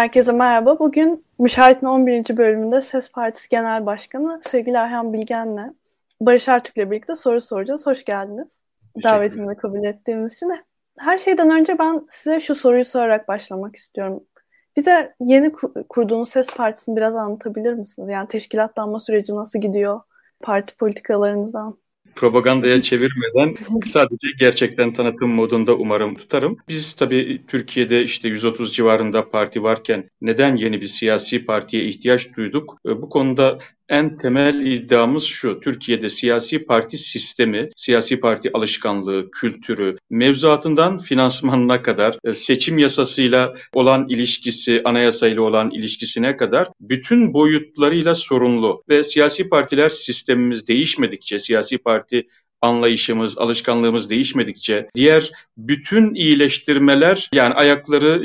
Herkese merhaba. Bugün Müşahit'in 11. bölümünde Ses Partisi Genel Başkanı sevgili Erhan Bilgen'le Barış Artuk'le birlikte soru soracağız. Hoş geldiniz. Davetimi kabul ettiğimiz için. Her şeyden önce ben size şu soruyu sorarak başlamak istiyorum. Bize yeni kurduğunuz Ses Partisi'ni biraz anlatabilir misiniz? Yani teşkilatlanma süreci nasıl gidiyor? Parti politikalarınızdan propagandaya çevirmeden sadece gerçekten tanıtım modunda umarım tutarım. Biz tabii Türkiye'de işte 130 civarında parti varken neden yeni bir siyasi partiye ihtiyaç duyduk? Bu konuda en temel iddiamız şu. Türkiye'de siyasi parti sistemi, siyasi parti alışkanlığı, kültürü, mevzuatından finansmanına kadar, e, seçim yasasıyla olan ilişkisi, anayasayla olan ilişkisine kadar bütün boyutlarıyla sorunlu ve siyasi partiler sistemimiz değişmedikçe, siyasi parti anlayışımız, alışkanlığımız değişmedikçe diğer bütün iyileştirmeler yani ayakları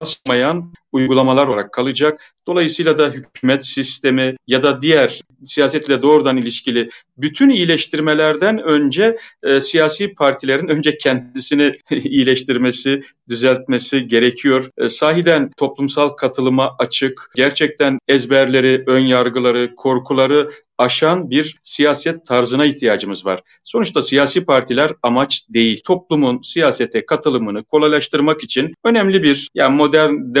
basmayan uygulamalar olarak kalacak. Dolayısıyla da hükümet sistemi ya da diğer siyasetle doğrudan ilişkili bütün iyileştirmelerden önce e, siyasi partilerin önce kendisini iyileştirmesi, düzeltmesi gerekiyor. E, sahiden toplumsal katılıma açık, gerçekten ezberleri, ön yargıları, korkuları aşan bir siyaset tarzına ihtiyacımız var. Sonuçta siyasi partiler amaç değil. Toplumun siyasete katılımını kolaylaştırmak için önemli bir yani modern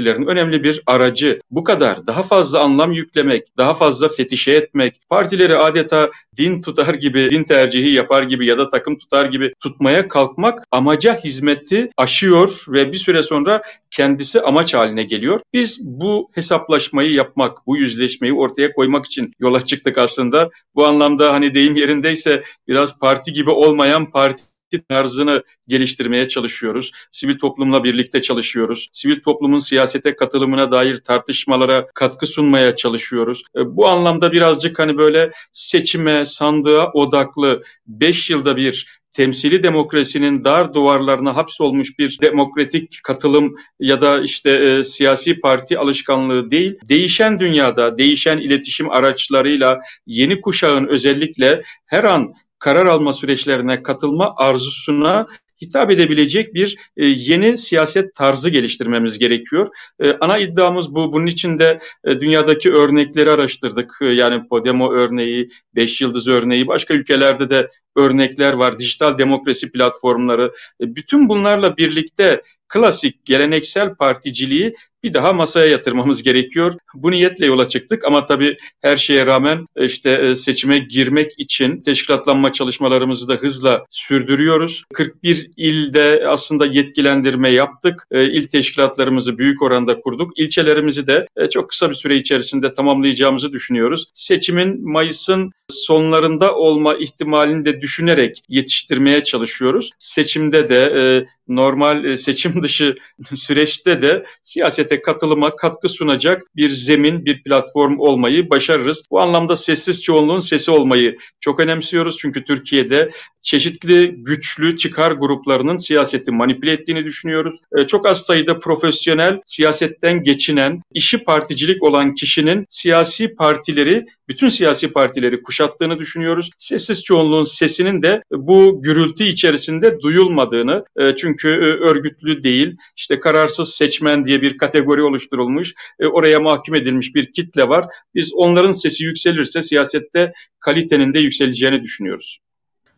demokrasilerin önemli bir aracı. Bu kadar daha fazla anlam yüklemek, daha fazla fetişe etmek, partileri adeta din tutar gibi, din tercihi yapar gibi ya da takım tutar gibi tutmaya kalkmak amaca hizmeti aşıyor ve bir süre sonra kendisi amaç haline geliyor. Biz bu hesaplaşmayı yapmak, bu yüzleşmeyi ortaya koymak için yola çıktık aslında. Bu anlamda hani deyim yerindeyse biraz parti gibi olmayan parti tarzını geliştirmeye çalışıyoruz. Sivil toplumla birlikte çalışıyoruz. Sivil toplumun siyasete katılımına dair tartışmalara katkı sunmaya çalışıyoruz. E, bu anlamda birazcık hani böyle seçime, sandığa odaklı 5 yılda bir temsili demokrasinin dar duvarlarına hapsolmuş bir demokratik katılım ya da işte e, siyasi parti alışkanlığı değil, değişen dünyada, değişen iletişim araçlarıyla yeni kuşağın özellikle her an karar alma süreçlerine katılma arzusuna hitap edebilecek bir e, yeni siyaset tarzı geliştirmemiz gerekiyor. E, ana iddiamız bu. Bunun için de e, dünyadaki örnekleri araştırdık. E, yani Podemo örneği, Beş Yıldız örneği, başka ülkelerde de örnekler var. Dijital demokrasi platformları. E, bütün bunlarla birlikte klasik geleneksel particiliği bir daha masaya yatırmamız gerekiyor. Bu niyetle yola çıktık ama tabii her şeye rağmen e, işte e, seçime girmek için teşkilatlanma çalışmalarımızı da hızla sürdürüyoruz. 41 ilde aslında yetkilendirme yaptık. E, il teşkilatlarımızı büyük oranda kurduk. İlçelerimizi de çok kısa bir süre içerisinde tamamlayacağımızı düşünüyoruz. Seçimin Mayıs'ın sonlarında olma ihtimalini de düşünerek yetiştirmeye çalışıyoruz. Seçimde de normal seçim dışı süreçte de siyasete katılıma katkı sunacak bir zemin, bir platform olmayı başarırız. Bu anlamda sessiz çoğunluğun sesi olmayı çok önemsiyoruz. Çünkü Türkiye'de çeşitli güçlü çıkar gruplarının siyaseti manipüle ettiğini düşünüyoruz. Çok az sayıda profesyonel, siyasetten geçinen, işi particilik olan kişinin siyasi partileri, bütün siyasi partileri kuşattığını düşünüyoruz. Sessiz çoğunluğun sesinin de bu gürültü içerisinde duyulmadığını, çünkü örgütlü değil, işte kararsız seçmen diye bir kategori oluşturulmuş, e, oraya mahkum edilmiş bir kitle var. Biz onların sesi yükselirse siyasette kalitenin de yükseleceğini düşünüyoruz.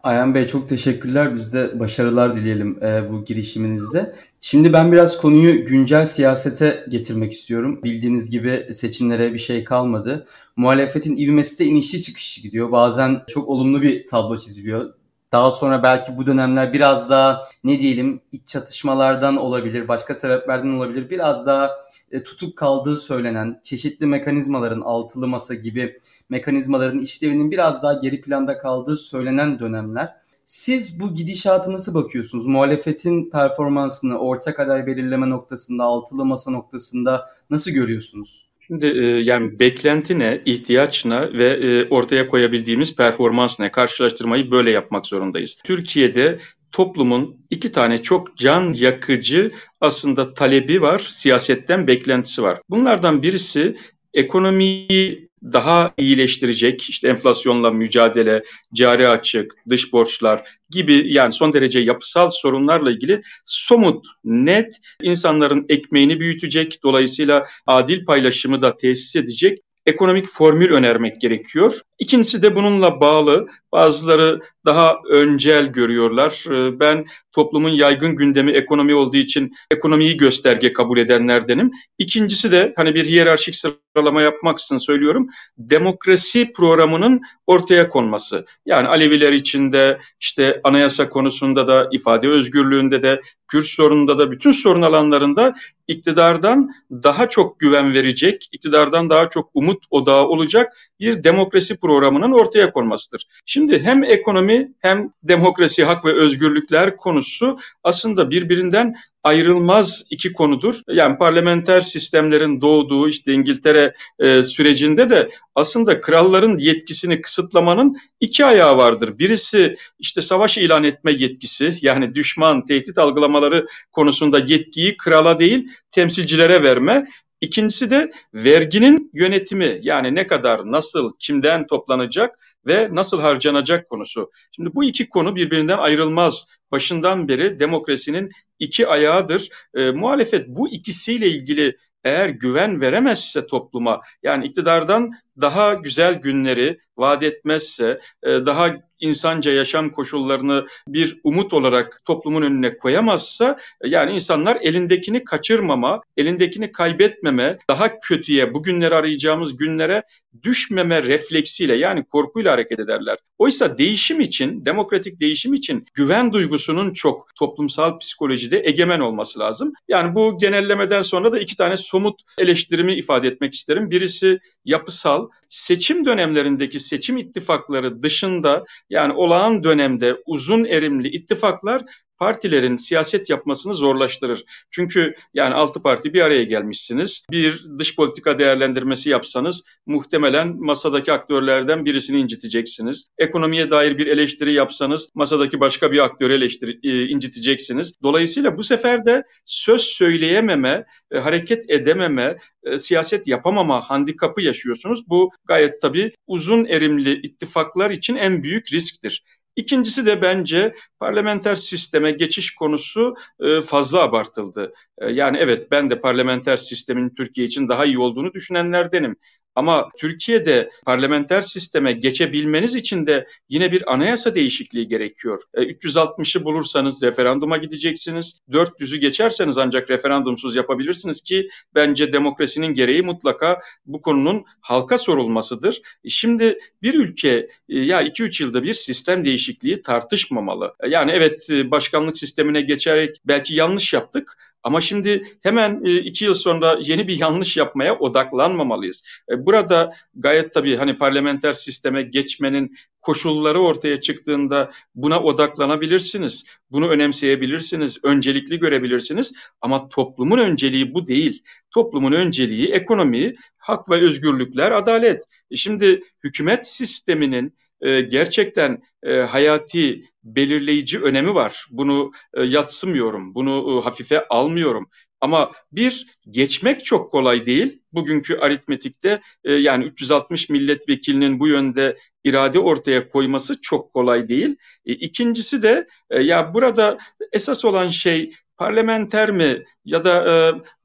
Ayhan Bey çok teşekkürler. Biz de başarılar dileyelim e, bu girişiminizde. Şimdi ben biraz konuyu güncel siyasete getirmek istiyorum. Bildiğiniz gibi seçimlere bir şey kalmadı. Muhalefetin ivmesi de inişli çıkışlı gidiyor. Bazen çok olumlu bir tablo çiziliyor. Daha sonra belki bu dönemler biraz daha ne diyelim iç çatışmalardan olabilir, başka sebeplerden olabilir. Biraz daha e, tutuk kaldığı söylenen çeşitli mekanizmaların altılı masa gibi mekanizmaların işlevinin biraz daha geri planda kaldığı söylenen dönemler. Siz bu gidişatı nasıl bakıyorsunuz? Muhalefetin performansını ortak aday belirleme noktasında, altılı masa noktasında nasıl görüyorsunuz? Şimdi e, yani beklenti ne, ihtiyaç ne ve e, ortaya koyabildiğimiz performans ne? Karşılaştırmayı böyle yapmak zorundayız. Türkiye'de toplumun iki tane çok can yakıcı aslında talebi var, siyasetten beklentisi var. Bunlardan birisi ekonomiyi daha iyileştirecek işte enflasyonla mücadele, cari açık, dış borçlar gibi yani son derece yapısal sorunlarla ilgili somut, net insanların ekmeğini büyütecek, dolayısıyla adil paylaşımı da tesis edecek ekonomik formül önermek gerekiyor. İkincisi de bununla bağlı bazıları daha öncel görüyorlar. Ee, ben toplumun yaygın gündemi ekonomi olduğu için ekonomiyi gösterge kabul edenlerdenim. İkincisi de hani bir hiyerarşik sıralama yapmaksızın söylüyorum. Demokrasi programının ortaya konması. Yani Aleviler içinde işte anayasa konusunda da ifade özgürlüğünde de Kürt sorununda da bütün sorun alanlarında iktidardan daha çok güven verecek, iktidardan daha çok umut odağı olacak bir demokrasi programının ortaya konmasıdır. Şimdi hem ekonomi hem demokrasi, hak ve özgürlükler konusu aslında birbirinden ayrılmaz iki konudur. Yani parlamenter sistemlerin doğduğu işte İngiltere e, sürecinde de aslında kralların yetkisini kısıtlamanın iki ayağı vardır. Birisi işte savaş ilan etme yetkisi yani düşman, tehdit algılamaları konusunda yetkiyi krala değil temsilcilere verme. İkincisi de verginin yönetimi yani ne kadar, nasıl, kimden toplanacak ve nasıl harcanacak konusu. Şimdi bu iki konu birbirinden ayrılmaz. Başından beri demokrasinin iki ayağıdır. E, muhalefet bu ikisiyle ilgili eğer güven veremezse topluma yani iktidardan daha güzel günleri vaat etmezse, e, daha insanca yaşam koşullarını bir umut olarak toplumun önüne koyamazsa yani insanlar elindekini kaçırmama, elindekini kaybetmeme, daha kötüye, bugünleri arayacağımız günlere düşmeme refleksiyle yani korkuyla hareket ederler. Oysa değişim için, demokratik değişim için güven duygusunun çok toplumsal psikolojide egemen olması lazım. Yani bu genellemeden sonra da iki tane somut eleştirimi ifade etmek isterim. Birisi yapısal, seçim dönemlerindeki seçim ittifakları dışında yani olağan dönemde uzun erimli ittifaklar partilerin siyaset yapmasını zorlaştırır. Çünkü yani altı parti bir araya gelmişsiniz. Bir dış politika değerlendirmesi yapsanız muhtemelen masadaki aktörlerden birisini inciteceksiniz. Ekonomiye dair bir eleştiri yapsanız masadaki başka bir aktörü eleştiri, e, inciteceksiniz. Dolayısıyla bu sefer de söz söyleyememe, e, hareket edememe, e, siyaset yapamama handikapı yaşıyorsunuz. Bu gayet tabii uzun erimli ittifaklar için en büyük risktir. İkincisi de bence parlamenter sisteme geçiş konusu e, fazla abartıldı. E, yani evet ben de parlamenter sistemin Türkiye için daha iyi olduğunu düşünenlerdenim. Ama Türkiye'de parlamenter sisteme geçebilmeniz için de yine bir anayasa değişikliği gerekiyor. 360'ı e, bulursanız referanduma gideceksiniz. 400'ü geçerseniz ancak referandumsuz yapabilirsiniz ki bence demokrasinin gereği mutlaka bu konunun halka sorulmasıdır. E, şimdi bir ülke e, ya 2-3 yılda bir sistem değişikliği tartışmamalı. Yani evet başkanlık sistemine geçerek belki yanlış yaptık ama şimdi hemen e, iki yıl sonra yeni bir yanlış yapmaya odaklanmamalıyız. E, burada gayet tabii hani parlamenter sisteme geçmenin koşulları ortaya çıktığında buna odaklanabilirsiniz. Bunu önemseyebilirsiniz, öncelikli görebilirsiniz. Ama toplumun önceliği bu değil. Toplumun önceliği ekonomi, hak ve özgürlükler, adalet. E, şimdi hükümet sisteminin e, gerçekten e, hayati belirleyici önemi var. Bunu e, yatsımıyorum, bunu e, hafife almıyorum. Ama bir geçmek çok kolay değil. Bugünkü aritmetikte e, yani 360 milletvekilinin bu yönde irade ortaya koyması çok kolay değil. E, ikincisi de e, ya burada esas olan şey parlamenter mi ya da e,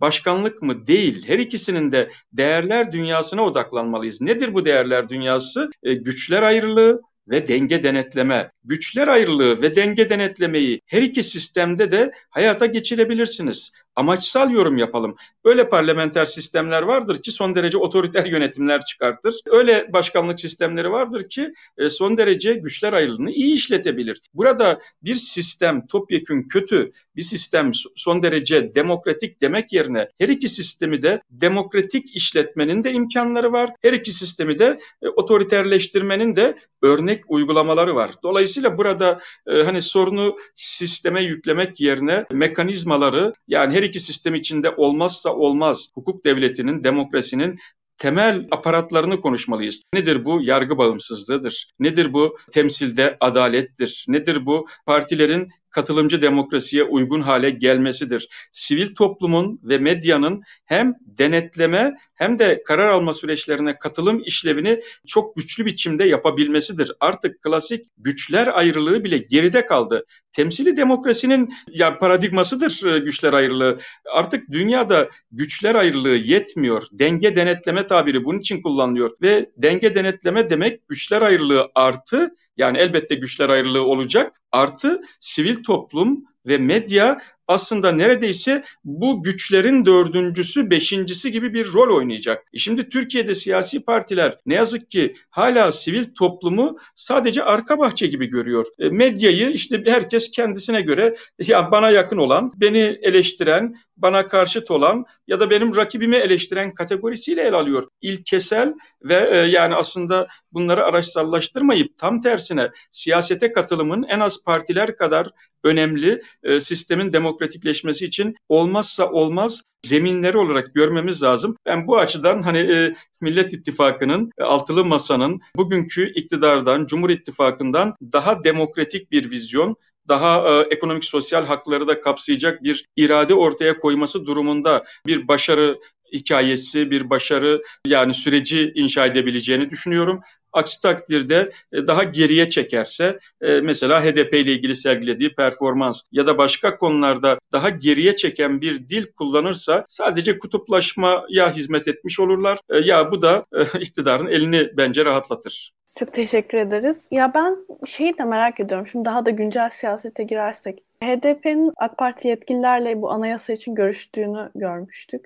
başkanlık mı değil. Her ikisinin de değerler dünyasına odaklanmalıyız. Nedir bu değerler dünyası? E, güçler ayrılığı, ve denge denetleme, güçler ayrılığı ve denge denetlemeyi her iki sistemde de hayata geçirebilirsiniz amaçsal yorum yapalım. Böyle parlamenter sistemler vardır ki son derece otoriter yönetimler çıkartır. Öyle başkanlık sistemleri vardır ki e, son derece güçler ayrılığını iyi işletebilir. Burada bir sistem topyekün kötü, bir sistem son derece demokratik demek yerine her iki sistemi de demokratik işletmenin de imkanları var. Her iki sistemi de e, otoriterleştirmenin de örnek uygulamaları var. Dolayısıyla burada e, hani sorunu sisteme yüklemek yerine mekanizmaları yani her iki sistem içinde olmazsa olmaz hukuk devletinin, demokrasinin temel aparatlarını konuşmalıyız. Nedir bu? Yargı bağımsızlığıdır. Nedir bu? Temsilde adalettir. Nedir bu? Partilerin katılımcı demokrasiye uygun hale gelmesidir. Sivil toplumun ve medyanın hem denetleme hem de karar alma süreçlerine katılım işlevini çok güçlü biçimde yapabilmesidir. Artık klasik güçler ayrılığı bile geride kaldı. Temsili demokrasinin yani paradigmasıdır e, güçler ayrılığı. Artık dünyada güçler ayrılığı yetmiyor. Denge denetleme tabiri bunun için kullanılıyor ve denge denetleme demek güçler ayrılığı artı yani elbette güçler ayrılığı olacak artı sivil toplum ve medya aslında neredeyse bu güçlerin dördüncüsü, beşincisi gibi bir rol oynayacak. E şimdi Türkiye'de siyasi partiler ne yazık ki hala sivil toplumu sadece arka bahçe gibi görüyor. E, medyayı işte herkes kendisine göre ya bana yakın olan, beni eleştiren, bana karşıt olan ya da benim rakibimi eleştiren kategorisiyle el alıyor. İlkesel ve e, yani aslında bunları araçsallaştırmayıp tam tersine siyasete katılımın en az partiler kadar önemli e, sistemin demokratikleşmesi için olmazsa olmaz zeminleri olarak görmemiz lazım. Ben bu açıdan hani e, Millet İttifakı'nın, e, altılı masanın bugünkü iktidardan, Cumhur İttifakı'ndan daha demokratik bir vizyon, daha e, ekonomik sosyal hakları da kapsayacak bir irade ortaya koyması durumunda bir başarı hikayesi, bir başarı yani süreci inşa edebileceğini düşünüyorum. Aksi takdirde e, daha geriye çekerse e, mesela HDP ile ilgili sergilediği performans ya da başka konularda daha geriye çeken bir dil kullanırsa sadece kutuplaşmaya hizmet etmiş olurlar. E, ya bu da iktidarın elini bence rahatlatır. Çok teşekkür ederiz. Ya ben şeyi de merak ediyorum. Şimdi daha da güncel siyasete girersek. HDP'nin AK Parti yetkililerle bu anayasa için görüştüğünü görmüştük.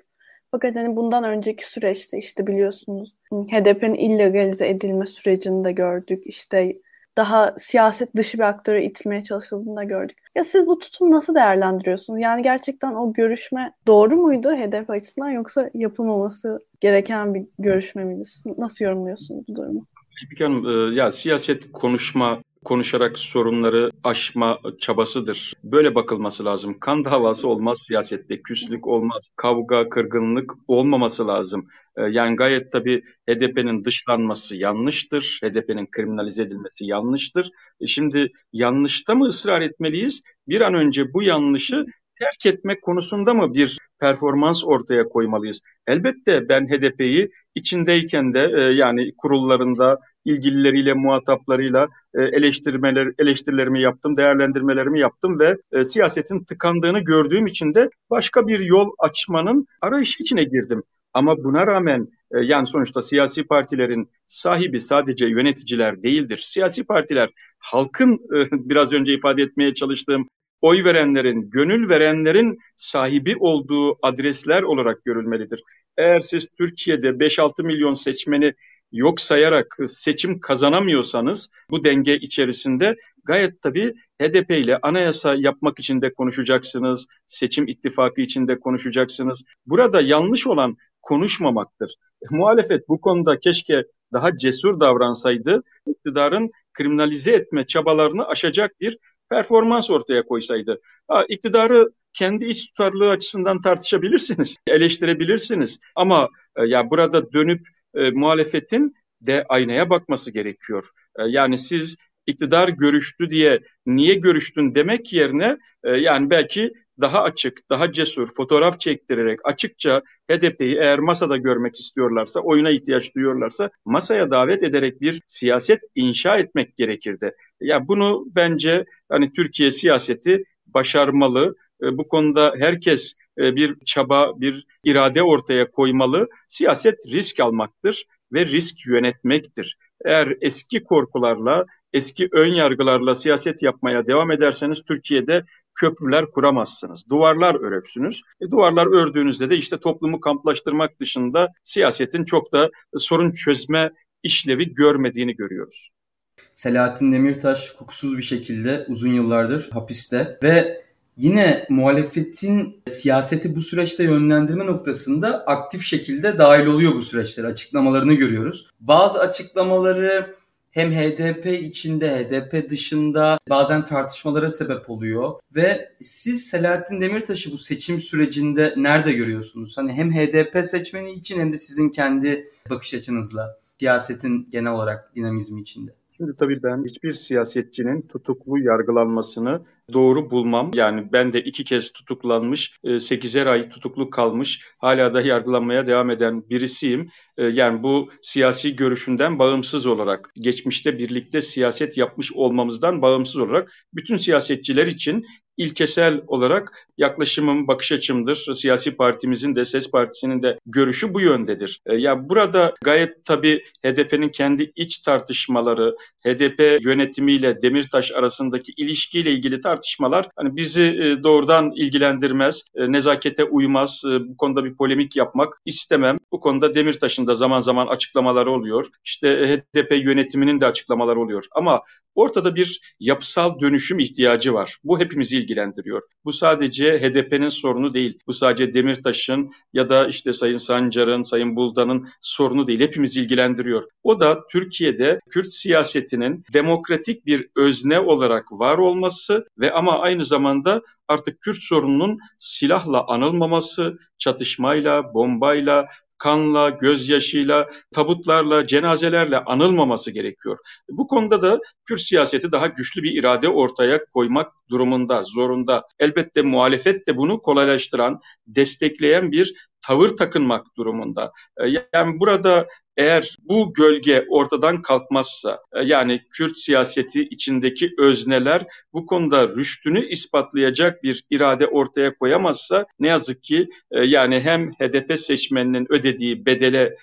Fakat hani bundan önceki süreçte işte biliyorsunuz HDP'nin illegalize edilme sürecini de gördük. İşte daha siyaset dışı bir aktöre itilmeye çalışıldığını da gördük. Ya siz bu tutumu nasıl değerlendiriyorsunuz? Yani gerçekten o görüşme doğru muydu HDP açısından yoksa yapılmaması gereken bir görüşme miydi? Nasıl yorumluyorsunuz bu durumu? İpek Hanım, e, ya siyaset konuşma konuşarak sorunları aşma çabasıdır. Böyle bakılması lazım. Kan davası olmaz siyasette, küslük olmaz, kavga, kırgınlık olmaması lazım. Ee, yani gayet tabii HDP'nin dışlanması yanlıştır, HDP'nin kriminalize edilmesi yanlıştır. E şimdi yanlışta mı ısrar etmeliyiz? Bir an önce bu yanlışı terk etmek konusunda mı bir performans ortaya koymalıyız? Elbette ben HDP'yi içindeyken de e, yani kurullarında ilgilileriyle, muhataplarıyla e, eleştirmeler, eleştirilerimi yaptım, değerlendirmelerimi yaptım ve e, siyasetin tıkandığını gördüğüm için de başka bir yol açmanın arayışı içine girdim. Ama buna rağmen e, yani sonuçta siyasi partilerin sahibi sadece yöneticiler değildir. Siyasi partiler halkın e, biraz önce ifade etmeye çalıştığım oy verenlerin, gönül verenlerin sahibi olduğu adresler olarak görülmelidir. Eğer siz Türkiye'de 5-6 milyon seçmeni yok sayarak seçim kazanamıyorsanız bu denge içerisinde gayet tabii HDP ile anayasa yapmak için de konuşacaksınız, seçim ittifakı için de konuşacaksınız. Burada yanlış olan konuşmamaktır. Muhalefet bu konuda keşke daha cesur davransaydı, iktidarın kriminalize etme çabalarını aşacak bir performans ortaya koysaydı. Ha, iktidarı kendi iç tutarlılığı açısından tartışabilirsiniz, eleştirebilirsiniz. Ama e, ya burada dönüp e, muhalefetin de aynaya bakması gerekiyor. E, yani siz iktidar görüştü diye niye görüştün demek yerine e, yani belki daha açık, daha cesur, fotoğraf çektirerek açıkça HDP'yi eğer masada görmek istiyorlarsa, oyuna ihtiyaç duyuyorlarsa masaya davet ederek bir siyaset inşa etmek gerekirdi. Ya bunu bence hani Türkiye siyaseti başarmalı. E, bu konuda herkes e, bir çaba, bir irade ortaya koymalı. Siyaset risk almaktır ve risk yönetmektir. Eğer eski korkularla, eski ön yargılarla siyaset yapmaya devam ederseniz Türkiye'de köprüler kuramazsınız. Duvarlar örürsünüz. E, duvarlar ördüğünüzde de işte toplumu kamplaştırmak dışında siyasetin çok da sorun çözme işlevi görmediğini görüyoruz. Selahattin Demirtaş hukuksuz bir şekilde uzun yıllardır hapiste ve yine muhalefetin siyaseti bu süreçte yönlendirme noktasında aktif şekilde dahil oluyor bu süreçlere. Açıklamalarını görüyoruz. Bazı açıklamaları hem HDP içinde, HDP dışında bazen tartışmalara sebep oluyor. Ve siz Selahattin Demirtaş'ı bu seçim sürecinde nerede görüyorsunuz? Hani hem HDP seçmeni için hem de sizin kendi bakış açınızla siyasetin genel olarak dinamizmi içinde. Şimdi tabii ben hiçbir siyasetçinin tutuklu yargılanmasını doğru bulmam. Yani ben de iki kez tutuklanmış, e, sekizer ay tutuklu kalmış, hala da yargılanmaya devam eden birisiyim. E, yani bu siyasi görüşünden bağımsız olarak, geçmişte birlikte siyaset yapmış olmamızdan bağımsız olarak bütün siyasetçiler için ilkesel olarak yaklaşımım, bakış açımdır. Siyasi partimizin de Ses Partisi'nin de görüşü bu yöndedir. E, ya burada gayet tabii HDP'nin kendi iç tartışmaları, HDP yönetimiyle Demirtaş arasındaki ilişkiyle ilgili tartışmalar hani bizi e, doğrudan ilgilendirmez, e, nezakete uymaz. Bu konuda bir polemik yapmak istemem. Bu konuda Demirtaş'ın da zaman zaman açıklamaları oluyor. İşte HDP yönetiminin de açıklamaları oluyor. Ama ortada bir yapısal dönüşüm ihtiyacı var. Bu hepimizi ilgilendiriyor. Bu sadece HDP'nin sorunu değil. Bu sadece Demirtaş'ın ya da işte Sayın Sancar'ın, Sayın Buldan'ın sorunu değil. Hepimizi ilgilendiriyor. O da Türkiye'de Kürt siyasetinin demokratik bir özne olarak var olması ve ama aynı zamanda artık Kürt sorununun silahla anılmaması, çatışmayla, bombayla, kanla, gözyaşıyla, tabutlarla, cenazelerle anılmaması gerekiyor. Bu konuda da Kürt siyaseti daha güçlü bir irade ortaya koymak durumunda, zorunda. Elbette muhalefet de bunu kolaylaştıran, destekleyen bir tavır takınmak durumunda. E, yani burada eğer bu gölge ortadan kalkmazsa e, yani Kürt siyaseti içindeki özneler bu konuda rüştünü ispatlayacak bir irade ortaya koyamazsa ne yazık ki e, yani hem HDP seçmeninin ödediği bedele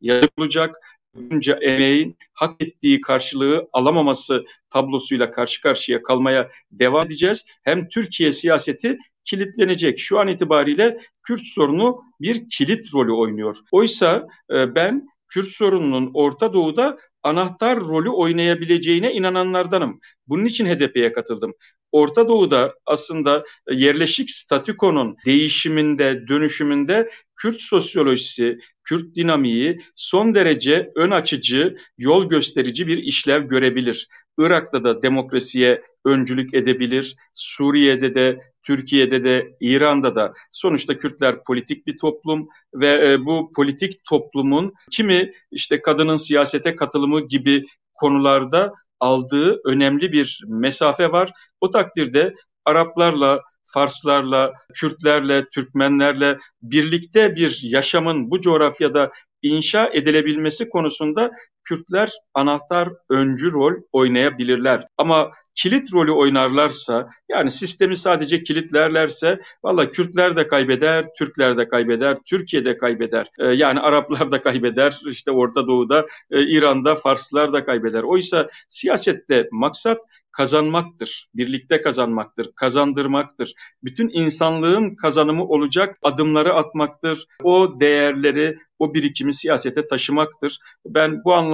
yazılacak bunca emeğin hak ettiği karşılığı alamaması tablosuyla karşı karşıya kalmaya devam edeceğiz. Hem Türkiye siyaseti kilitlenecek. Şu an itibariyle Kürt sorunu bir kilit rolü oynuyor. Oysa e, ben Kürt sorununun Orta Doğu'da anahtar rolü oynayabileceğine inananlardanım. Bunun için HDP'ye katıldım. Orta Doğu'da aslında yerleşik statükonun değişiminde, dönüşümünde Kürt sosyolojisi, Kürt dinamiği son derece ön açıcı, yol gösterici bir işlev görebilir. Irak'ta da demokrasiye öncülük edebilir. Suriye'de de, Türkiye'de de, İran'da da. Sonuçta Kürtler politik bir toplum ve e, bu politik toplumun kimi işte kadının siyasete katılımı gibi konularda aldığı önemli bir mesafe var. O takdirde Araplarla, Farslarla, Kürtlerle, Türkmenlerle birlikte bir yaşamın bu coğrafyada inşa edilebilmesi konusunda Kürtler anahtar öncü rol oynayabilirler. Ama kilit rolü oynarlarsa yani sistemi sadece kilitlerlerse valla Kürtler de kaybeder, Türkler de kaybeder, Türkiye de kaybeder. Ee, yani Araplar da kaybeder, işte Orta Doğu'da, e, İran'da Farslar da kaybeder. Oysa siyasette maksat kazanmaktır, birlikte kazanmaktır, kazandırmaktır. Bütün insanlığın kazanımı olacak adımları atmaktır. O değerleri, o birikimi siyasete taşımaktır. Ben bu anlamda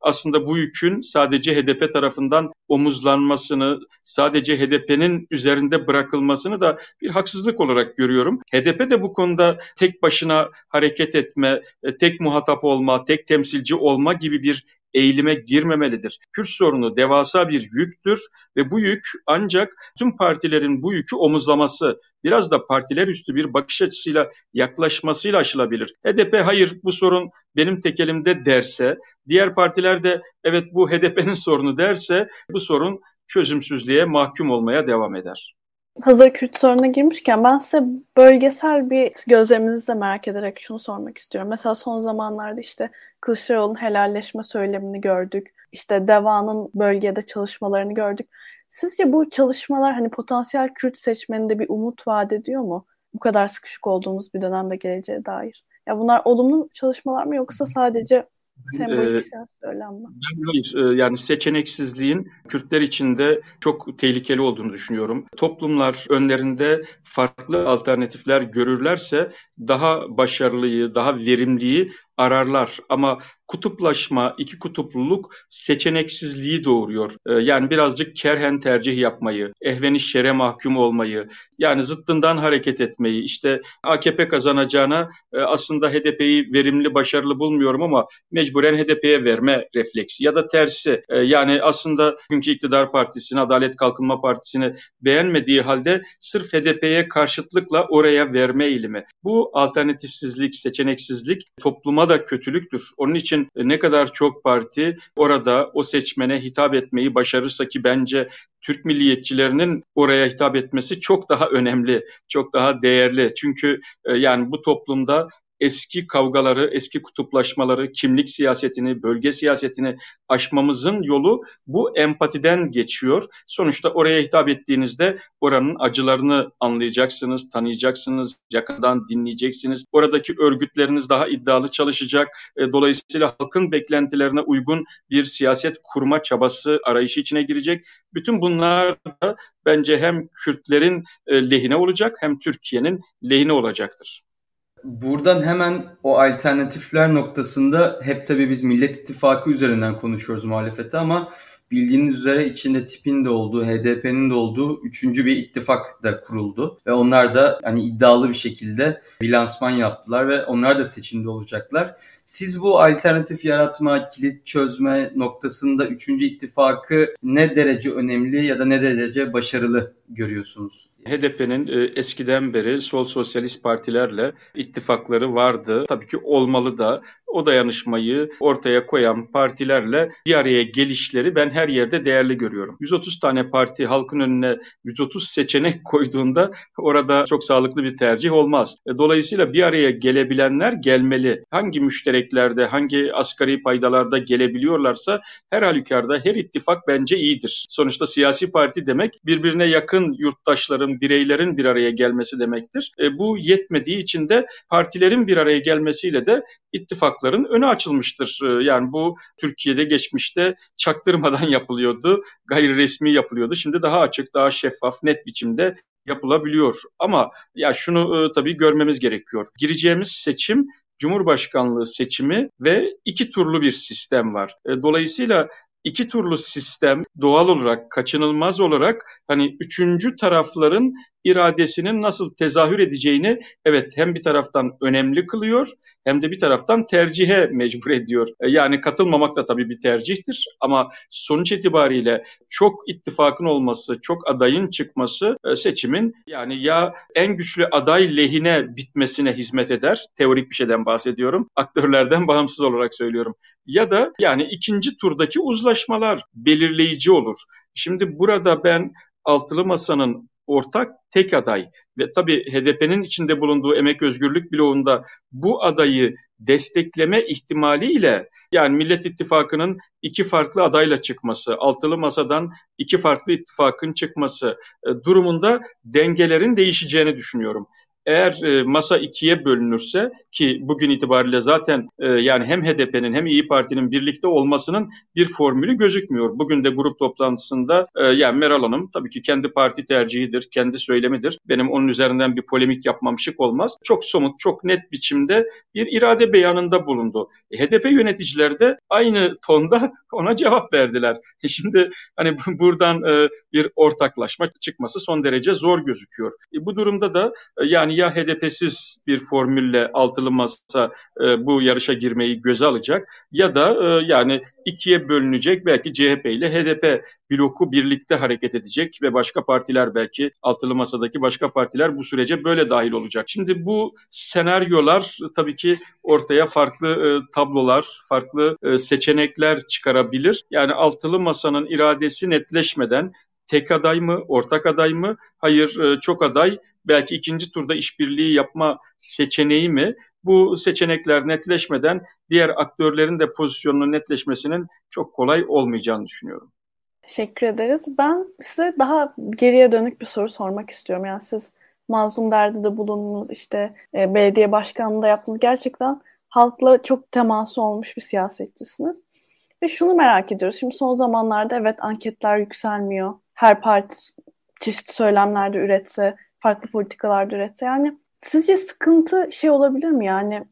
aslında bu yükün sadece HDP tarafından omuzlanmasını, sadece HDP'nin üzerinde bırakılmasını da bir haksızlık olarak görüyorum. HDP de bu konuda tek başına hareket etme, tek muhatap olma, tek temsilci olma gibi bir eğilime girmemelidir. Kürt sorunu devasa bir yüktür ve bu yük ancak tüm partilerin bu yükü omuzlaması, biraz da partiler üstü bir bakış açısıyla yaklaşmasıyla aşılabilir. HDP hayır bu sorun benim tekelimde derse, diğer partiler de evet bu HDP'nin sorunu derse bu sorun çözümsüzlüğe mahkum olmaya devam eder. Hazır Kürt sorununa girmişken ben size bölgesel bir gözleminizi merak ederek şunu sormak istiyorum. Mesela son zamanlarda işte Kılıçdaroğlu'nun helalleşme söylemini gördük. İşte DEVA'nın bölgede çalışmalarını gördük. Sizce bu çalışmalar hani potansiyel Kürt seçmeninde bir umut vaat ediyor mu? Bu kadar sıkışık olduğumuz bir dönemde geleceğe dair. Ya bunlar olumlu çalışmalar mı yoksa sadece Sembolik siyasi söylem mi? hayır. E, yani seçeneksizliğin Kürtler için de çok tehlikeli olduğunu düşünüyorum. Toplumlar önlerinde farklı alternatifler görürlerse daha başarılıyı, daha verimliyi ararlar. Ama kutuplaşma, iki kutupluluk seçeneksizliği doğuruyor. Ee, yani birazcık kerhen tercih yapmayı, ehveni şere mahkum olmayı, yani zıttından hareket etmeyi, işte AKP kazanacağına e, aslında HDP'yi verimli, başarılı bulmuyorum ama mecburen HDP'ye verme refleksi ya da tersi. E, yani aslında bugünkü iktidar partisini, Adalet Kalkınma Partisi'ni beğenmediği halde sırf HDP'ye karşıtlıkla oraya verme eğilimi. Bu alternatifsizlik, seçeneksizlik topluma da kötülüktür. Onun için için ne kadar çok parti orada o seçmene hitap etmeyi başarırsa ki bence Türk milliyetçilerinin oraya hitap etmesi çok daha önemli, çok daha değerli. Çünkü e, yani bu toplumda eski kavgaları, eski kutuplaşmaları, kimlik siyasetini, bölge siyasetini aşmamızın yolu bu empatiden geçiyor. Sonuçta oraya hitap ettiğinizde oranın acılarını anlayacaksınız, tanıyacaksınız, yakından dinleyeceksiniz. Oradaki örgütleriniz daha iddialı çalışacak. E, dolayısıyla halkın beklentilerine uygun bir siyaset kurma çabası arayışı içine girecek. Bütün bunlar da bence hem Kürtlerin e, lehine olacak hem Türkiye'nin lehine olacaktır. Buradan hemen o alternatifler noktasında hep tabii biz Millet İttifakı üzerinden konuşuyoruz muhalefete ama bildiğiniz üzere içinde tipin de olduğu, HDP'nin de olduğu üçüncü bir ittifak da kuruldu. Ve onlar da hani iddialı bir şekilde bir lansman yaptılar ve onlar da seçimde olacaklar. Siz bu alternatif yaratma, kilit çözme noktasında üçüncü ittifakı ne derece önemli ya da ne derece başarılı görüyorsunuz? HDP'nin e, eskiden beri sol sosyalist partilerle ittifakları vardı. Tabii ki olmalı da o dayanışmayı ortaya koyan partilerle bir araya gelişleri ben her yerde değerli görüyorum. 130 tane parti halkın önüne 130 seçenek koyduğunda orada çok sağlıklı bir tercih olmaz. E, dolayısıyla bir araya gelebilenler gelmeli. Hangi müştereklerde, hangi asgari paydalarda gelebiliyorlarsa her halükarda her ittifak bence iyidir. Sonuçta siyasi parti demek birbirine yakın yurttaşların, bireylerin bir araya gelmesi demektir. E, bu yetmediği için de partilerin bir araya gelmesiyle de ittifakların önü açılmıştır. E, yani bu Türkiye'de geçmişte çaktırmadan yapılıyordu, gayri resmi yapılıyordu. Şimdi daha açık, daha şeffaf, net biçimde yapılabiliyor. Ama ya şunu e, tabii görmemiz gerekiyor. Gireceğimiz seçim Cumhurbaşkanlığı seçimi ve iki turlu bir sistem var. E, dolayısıyla iki turlu sistem doğal olarak, kaçınılmaz olarak hani üçüncü tarafların iradesinin nasıl tezahür edeceğini evet hem bir taraftan önemli kılıyor hem de bir taraftan tercihe mecbur ediyor. E, yani katılmamak da tabii bir tercihtir ama sonuç itibariyle çok ittifakın olması, çok adayın çıkması e, seçimin yani ya en güçlü aday lehine bitmesine hizmet eder. Teorik bir şeyden bahsediyorum. Aktörlerden bağımsız olarak söylüyorum. Ya da yani ikinci turdaki uzlaşmalar belirleyici olur. Şimdi burada ben altılı masanın ortak tek aday ve tabii HDP'nin içinde bulunduğu Emek Özgürlük bloğunda bu adayı destekleme ihtimaliyle yani Millet İttifakı'nın iki farklı adayla çıkması, altılı masadan iki farklı ittifakın çıkması e, durumunda dengelerin değişeceğini düşünüyorum. Eğer e, masa ikiye bölünürse ki bugün itibariyle zaten e, yani hem HDP'nin hem İyi Parti'nin birlikte olmasının bir formülü gözükmüyor. Bugün de grup toplantısında e, yani Meral Hanım tabii ki kendi parti tercihidir, kendi söylemidir. Benim onun üzerinden bir polemik yapmam şık olmaz. Çok somut, çok net biçimde bir irade beyanında bulundu. HDP yöneticiler de aynı tonda ona cevap verdiler. Şimdi hani buradan bir ortaklaşma çıkması son derece zor gözüküyor. Bu durumda da yani ya HDP'siz bir formülle altılı masa e, bu yarışa girmeyi göze alacak ya da e, yani ikiye bölünecek belki CHP ile HDP bloku birlikte hareket edecek ve başka partiler belki altılı masadaki başka partiler bu sürece böyle dahil olacak. Şimdi bu senaryolar tabii ki ortaya farklı e, tablolar, farklı e, seçenekler çıkarabilir. Yani altılı masanın iradesi netleşmeden tek aday mı, ortak aday mı? Hayır, e, çok aday. Belki ikinci turda işbirliği yapma seçeneği mi? Bu seçenekler netleşmeden diğer aktörlerin de pozisyonunun netleşmesinin çok kolay olmayacağını düşünüyorum. Teşekkür ederiz. Ben size daha geriye dönük bir soru sormak istiyorum. Yani siz mazlum derdi de bulundunuz, işte e, belediye başkanlığı da yaptınız. Gerçekten halkla çok teması olmuş bir siyasetçisiniz. Ve şunu merak ediyoruz. Şimdi son zamanlarda evet anketler yükselmiyor her parti çeşitli söylemlerde üretse, farklı politikalarda üretse. Yani sizce sıkıntı şey olabilir mi yani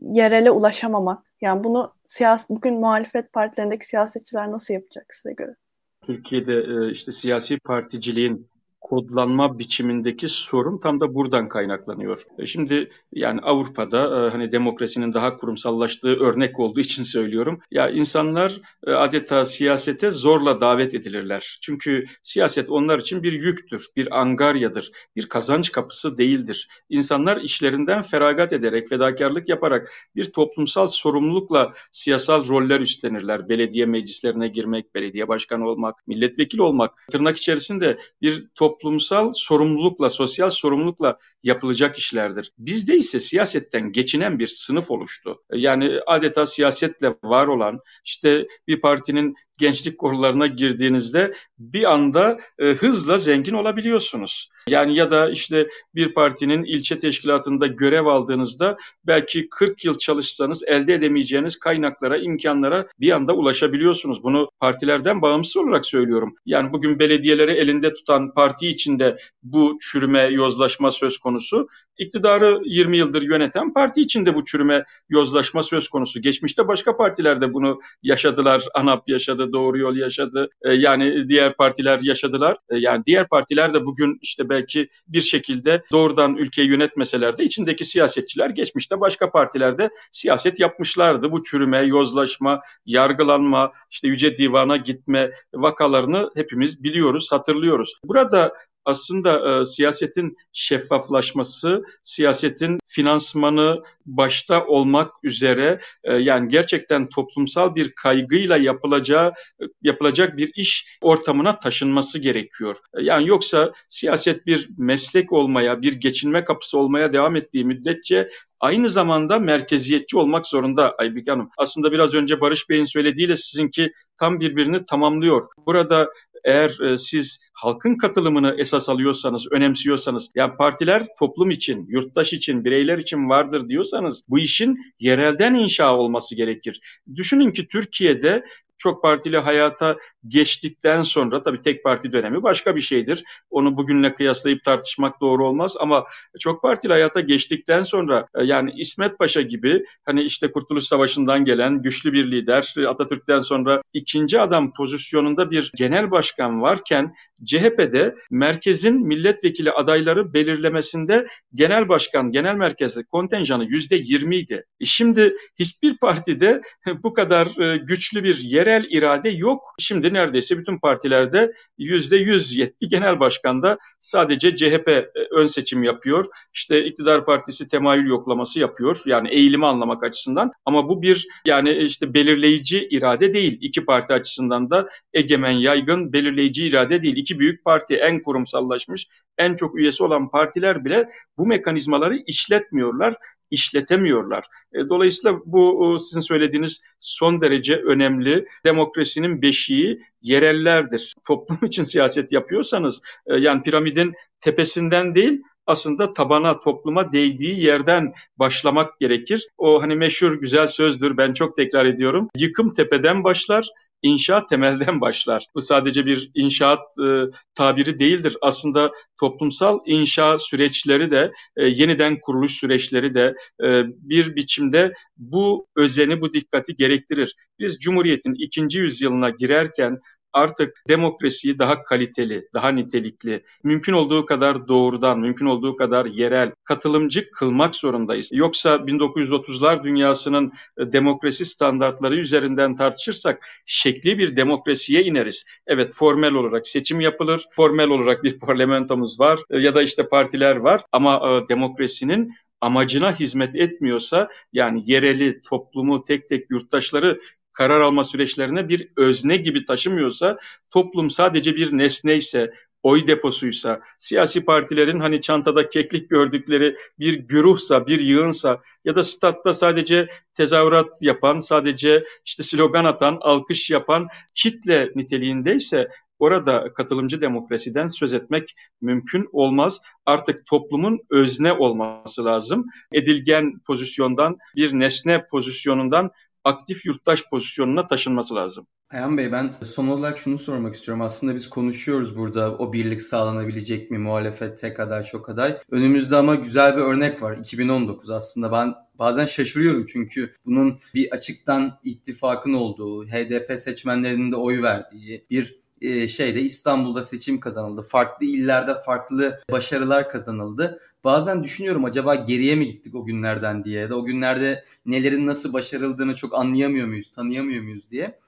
yerele ulaşamamak? Yani bunu siyasi, bugün muhalefet partilerindeki siyasetçiler nasıl yapacak size göre? Türkiye'de e, işte siyasi particiliğin kodlanma biçimindeki sorun tam da buradan kaynaklanıyor. E, şimdi yani Avrupa'da e, hani demokrasinin daha kurumsallaştığı örnek olduğu için söylüyorum. Ya insanlar e, adeta siyasete zorla davet edilirler. Çünkü siyaset onlar için bir yüktür, bir angaryadır, bir kazanç kapısı değildir. İnsanlar işlerinden feragat ederek, fedakarlık yaparak bir toplumsal sorumlulukla siyasal roller üstlenirler. Belediye meclislerine girmek, belediye başkanı olmak, milletvekili olmak, tırnak içerisinde bir toplumsal sorumlulukla, sosyal sorumlulukla yapılacak işlerdir. Bizde ise siyasetten geçinen bir sınıf oluştu. Yani adeta siyasetle var olan işte bir partinin gençlik korularına girdiğinizde bir anda e, hızla zengin olabiliyorsunuz. Yani ya da işte bir partinin ilçe teşkilatında görev aldığınızda belki 40 yıl çalışsanız elde edemeyeceğiniz kaynaklara, imkanlara bir anda ulaşabiliyorsunuz. Bunu partilerden bağımsız olarak söylüyorum. Yani bugün belediyeleri elinde tutan parti içinde bu çürüme, yozlaşma söz konusu. İktidarı 20 yıldır yöneten parti içinde bu çürüme, yozlaşma söz konusu. Geçmişte başka partiler de bunu yaşadılar. ANAP yaşadı, Doğru Yol yaşadı. E, yani diğer partiler yaşadılar. E, yani diğer partiler de bugün işte belki bir şekilde doğrudan ülkeyi yönetmeseler de içindeki siyasetçiler geçmişte başka partilerde siyaset yapmışlardı. Bu çürüme, yozlaşma, yargılanma, işte Yüce Divan'a gitme vakalarını hepimiz biliyoruz, hatırlıyoruz. Burada aslında e, siyasetin şeffaflaşması, siyasetin finansmanı başta olmak üzere e, yani gerçekten toplumsal bir kaygıyla yapılacağı e, yapılacak bir iş ortamına taşınması gerekiyor. E, yani yoksa siyaset bir meslek olmaya, bir geçinme kapısı olmaya devam ettiği müddetçe aynı zamanda merkeziyetçi olmak zorunda Aybik Hanım. Aslında biraz önce Barış Bey'in söylediğiyle sizinki tam birbirini tamamlıyor. Burada eğer e, siz halkın katılımını esas alıyorsanız, önemsiyorsanız, ya partiler toplum için, yurttaş için, bireyler için vardır diyorsanız bu işin yerelden inşa olması gerekir. Düşünün ki Türkiye'de çok partili hayata geçtikten sonra tabii tek parti dönemi başka bir şeydir. Onu bugünle kıyaslayıp tartışmak doğru olmaz ama çok partili hayata geçtikten sonra e, yani İsmet Paşa gibi hani işte Kurtuluş Savaşı'ndan gelen güçlü bir lider Atatürk'ten sonra ikinci adam pozisyonunda bir genel başkan varken CHP'de merkezin milletvekili adayları belirlemesinde genel başkan, genel merkezi kontenjanı yüzde yirmiydi. E şimdi hiçbir partide bu kadar e, güçlü bir yerel irade yok. Şimdi neredeyse bütün partilerde yüzde yüz yetki genel başkanda sadece CHP e, ön seçim yapıyor. İşte iktidar partisi temayül yoklaması yapıyor. Yani eğilimi anlamak açısından. Ama bu bir yani işte belirleyici irade değil. İki parti açısından da egemen, yaygın belirleyici irade değil. İki büyük parti en kurumsallaşmış, en çok üyesi olan partiler bile bu mekanizmaları işletmiyorlar işletemiyorlar. E, dolayısıyla bu sizin söylediğiniz son derece önemli. Demokrasinin beşiği yerellerdir. Toplum için siyaset yapıyorsanız e, yani piramidin tepesinden değil aslında tabana, topluma değdiği yerden başlamak gerekir. O hani meşhur güzel sözdür ben çok tekrar ediyorum. Yıkım tepeden başlar, inşaat temelden başlar. Bu sadece bir inşaat e, tabiri değildir. Aslında toplumsal inşa süreçleri de, e, yeniden kuruluş süreçleri de e, bir biçimde bu özeni, bu dikkati gerektirir. Biz Cumhuriyet'in ikinci yüzyılına girerken artık demokrasiyi daha kaliteli, daha nitelikli, mümkün olduğu kadar doğrudan, mümkün olduğu kadar yerel, katılımcı kılmak zorundayız. Yoksa 1930'lar dünyasının e, demokrasi standartları üzerinden tartışırsak şekli bir demokrasiye ineriz. Evet formel olarak seçim yapılır, formel olarak bir parlamentomuz var e, ya da işte partiler var ama e, demokrasinin amacına hizmet etmiyorsa yani yereli toplumu tek tek yurttaşları karar alma süreçlerine bir özne gibi taşımıyorsa, toplum sadece bir nesneyse, oy deposuysa, siyasi partilerin hani çantada keklik gördükleri bir güruhsa, bir yığınsa ya da statta sadece tezahürat yapan, sadece işte slogan atan, alkış yapan kitle niteliğindeyse orada katılımcı demokrasiden söz etmek mümkün olmaz. Artık toplumun özne olması lazım. Edilgen pozisyondan bir nesne pozisyonundan aktif yurttaş pozisyonuna taşınması lazım. Ayhan Bey ben son olarak şunu sormak istiyorum. Aslında biz konuşuyoruz burada o birlik sağlanabilecek mi muhalefet tek aday çok aday. Önümüzde ama güzel bir örnek var 2019 aslında ben bazen şaşırıyorum çünkü bunun bir açıktan ittifakın olduğu, HDP seçmenlerinin de oy verdiği bir e, şeyde İstanbul'da seçim kazanıldı. Farklı illerde farklı başarılar kazanıldı. Bazen düşünüyorum acaba geriye mi gittik o günlerden diye ya da o günlerde nelerin nasıl başarıldığını çok anlayamıyor muyuz, tanıyamıyor muyuz diye.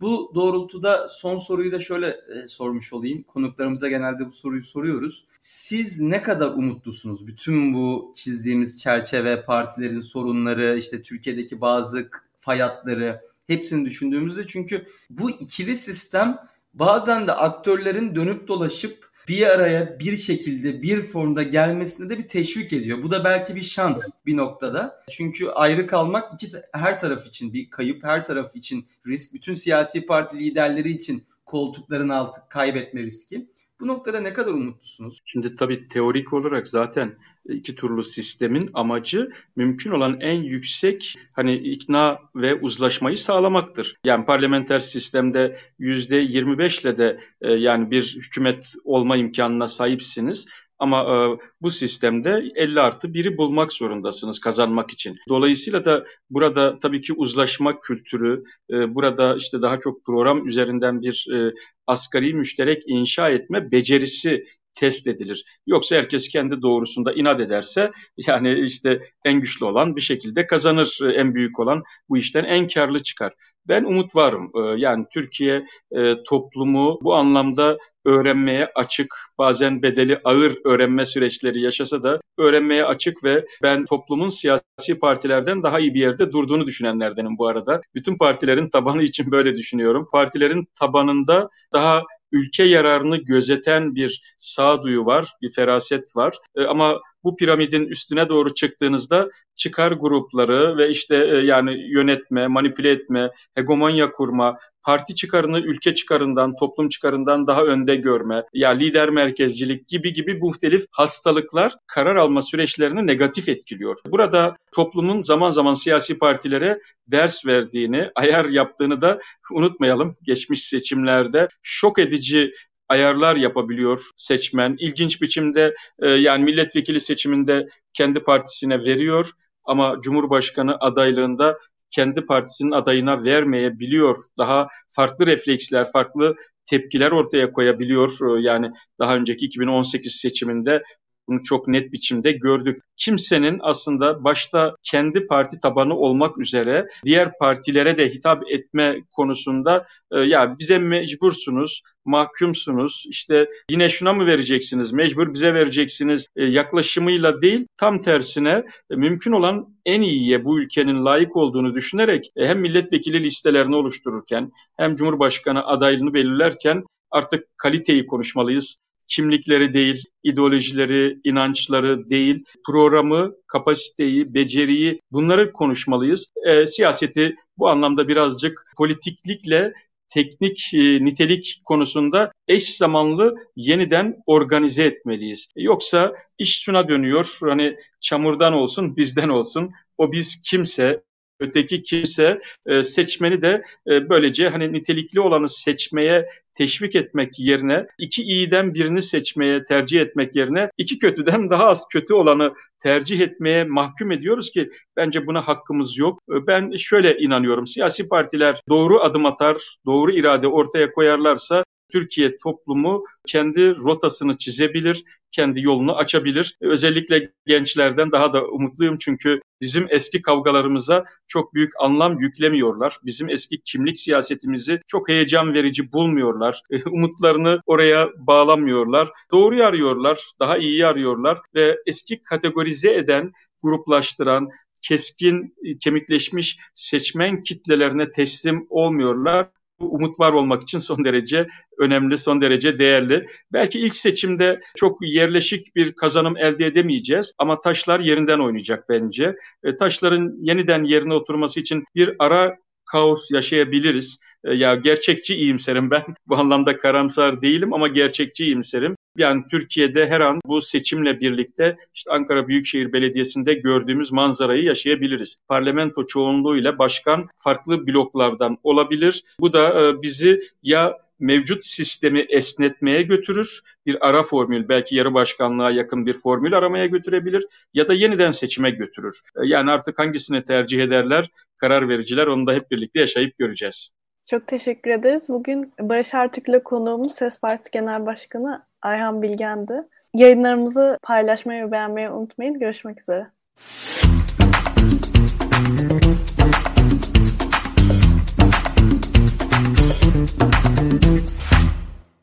Bu doğrultuda son soruyu da şöyle e, sormuş olayım. Konuklarımıza genelde bu soruyu soruyoruz. Siz ne kadar umutlusunuz? Bütün bu çizdiğimiz çerçeve, partilerin sorunları, işte Türkiye'deki bazı fayatları hepsini düşündüğümüzde çünkü bu ikili sistem bazen de aktörlerin dönüp dolaşıp bir araya bir şekilde bir formda gelmesine de bir teşvik ediyor. Bu da belki bir şans bir noktada. Çünkü ayrı kalmak iki her taraf için bir kayıp, her taraf için risk. Bütün siyasi parti liderleri için koltukların altı kaybetme riski. Bu noktada ne kadar umutlusunuz? Şimdi tabii teorik olarak zaten iki turlu sistemin amacı mümkün olan en yüksek hani ikna ve uzlaşmayı sağlamaktır. Yani parlamenter sistemde yüzde 25 ile de e, yani bir hükümet olma imkanına sahipsiniz. Ama e, bu sistemde 50 artı 1'i bulmak zorundasınız kazanmak için. Dolayısıyla da burada tabii ki uzlaşma kültürü, e, burada işte daha çok program üzerinden bir e, asgari müşterek inşa etme becerisi test edilir. Yoksa herkes kendi doğrusunda inat ederse yani işte en güçlü olan bir şekilde kazanır. En büyük olan bu işten en karlı çıkar. Ben umut varım. Ee, yani Türkiye e, toplumu bu anlamda öğrenmeye açık, bazen bedeli ağır öğrenme süreçleri yaşasa da öğrenmeye açık ve ben toplumun siyasi partilerden daha iyi bir yerde durduğunu düşünenlerdenim bu arada. Bütün partilerin tabanı için böyle düşünüyorum. Partilerin tabanında daha ülke yararını gözeten bir sağduyu var, bir feraset var. E, ama bu piramidin üstüne doğru çıktığınızda çıkar grupları ve işte e, yani yönetme, manipüle etme, hegemonya kurma, parti çıkarını ülke çıkarından, toplum çıkarından daha önde görme, ya lider merkezcilik gibi gibi muhtelif hastalıklar karar alma süreçlerini negatif etkiliyor. Burada toplumun zaman zaman siyasi partilere ders verdiğini, ayar yaptığını da unutmayalım. Geçmiş seçimlerde şok edici ayarlar yapabiliyor seçmen. İlginç biçimde e, yani milletvekili seçiminde kendi partisine veriyor ama Cumhurbaşkanı adaylığında kendi partisinin adayına vermeyebiliyor. Daha farklı refleksler, farklı tepkiler ortaya koyabiliyor. E, yani daha önceki 2018 seçiminde bunu çok net biçimde gördük. Kimsenin aslında başta kendi parti tabanı olmak üzere diğer partilere de hitap etme konusunda e, ya bize mecbursunuz, mahkumsunuz, işte yine şuna mı vereceksiniz, mecbur bize vereceksiniz e, yaklaşımıyla değil, tam tersine e, mümkün olan en iyiye bu ülkenin layık olduğunu düşünerek hem milletvekili listelerini oluştururken hem Cumhurbaşkanı adaylığını belirlerken artık kaliteyi konuşmalıyız kimlikleri değil, ideolojileri, inançları değil, programı, kapasiteyi, beceriyi bunları konuşmalıyız. E, siyaseti bu anlamda birazcık politiklikle teknik e, nitelik konusunda eş zamanlı yeniden organize etmeliyiz. Yoksa iş şuna dönüyor. Hani çamurdan olsun, bizden olsun. O biz kimse, öteki kimse e, seçmeni de e, böylece hani nitelikli olanı seçmeye teşvik etmek yerine iki iyiden birini seçmeye tercih etmek yerine iki kötüden daha az kötü olanı tercih etmeye mahkum ediyoruz ki bence buna hakkımız yok. E, ben şöyle inanıyorum. Siyasi partiler doğru adım atar, doğru irade ortaya koyarlarsa Türkiye toplumu kendi rotasını çizebilir, kendi yolunu açabilir. Özellikle gençlerden daha da umutluyum çünkü bizim eski kavgalarımıza çok büyük anlam yüklemiyorlar. Bizim eski kimlik siyasetimizi çok heyecan verici bulmuyorlar. Umutlarını oraya bağlamıyorlar. Doğruyu arıyorlar, daha iyiyi arıyorlar ve eski kategorize eden, gruplaştıran, keskin, kemikleşmiş seçmen kitlelerine teslim olmuyorlar umut var olmak için son derece önemli, son derece değerli. Belki ilk seçimde çok yerleşik bir kazanım elde edemeyeceğiz ama taşlar yerinden oynayacak bence. E, taşların yeniden yerine oturması için bir ara kaos yaşayabiliriz. E, ya gerçekçi iyimserim ben. Bu anlamda karamsar değilim ama gerçekçi iyimserim. Yani Türkiye'de her an bu seçimle birlikte işte Ankara Büyükşehir Belediyesi'nde gördüğümüz manzarayı yaşayabiliriz. Parlamento çoğunluğuyla başkan farklı bloklardan olabilir. Bu da e, bizi ya mevcut sistemi esnetmeye götürür. Bir ara formül belki yarı başkanlığa yakın bir formül aramaya götürebilir ya da yeniden seçime götürür. E, yani artık hangisini tercih ederler karar vericiler onu da hep birlikte yaşayıp göreceğiz. Çok teşekkür ederiz. Bugün Barış Ertürk'le konuğumuz Ses Partisi Genel Başkanı Ayhan Bilgen'di. Yayınlarımızı paylaşmayı ve beğenmeyi unutmayın. Görüşmek üzere.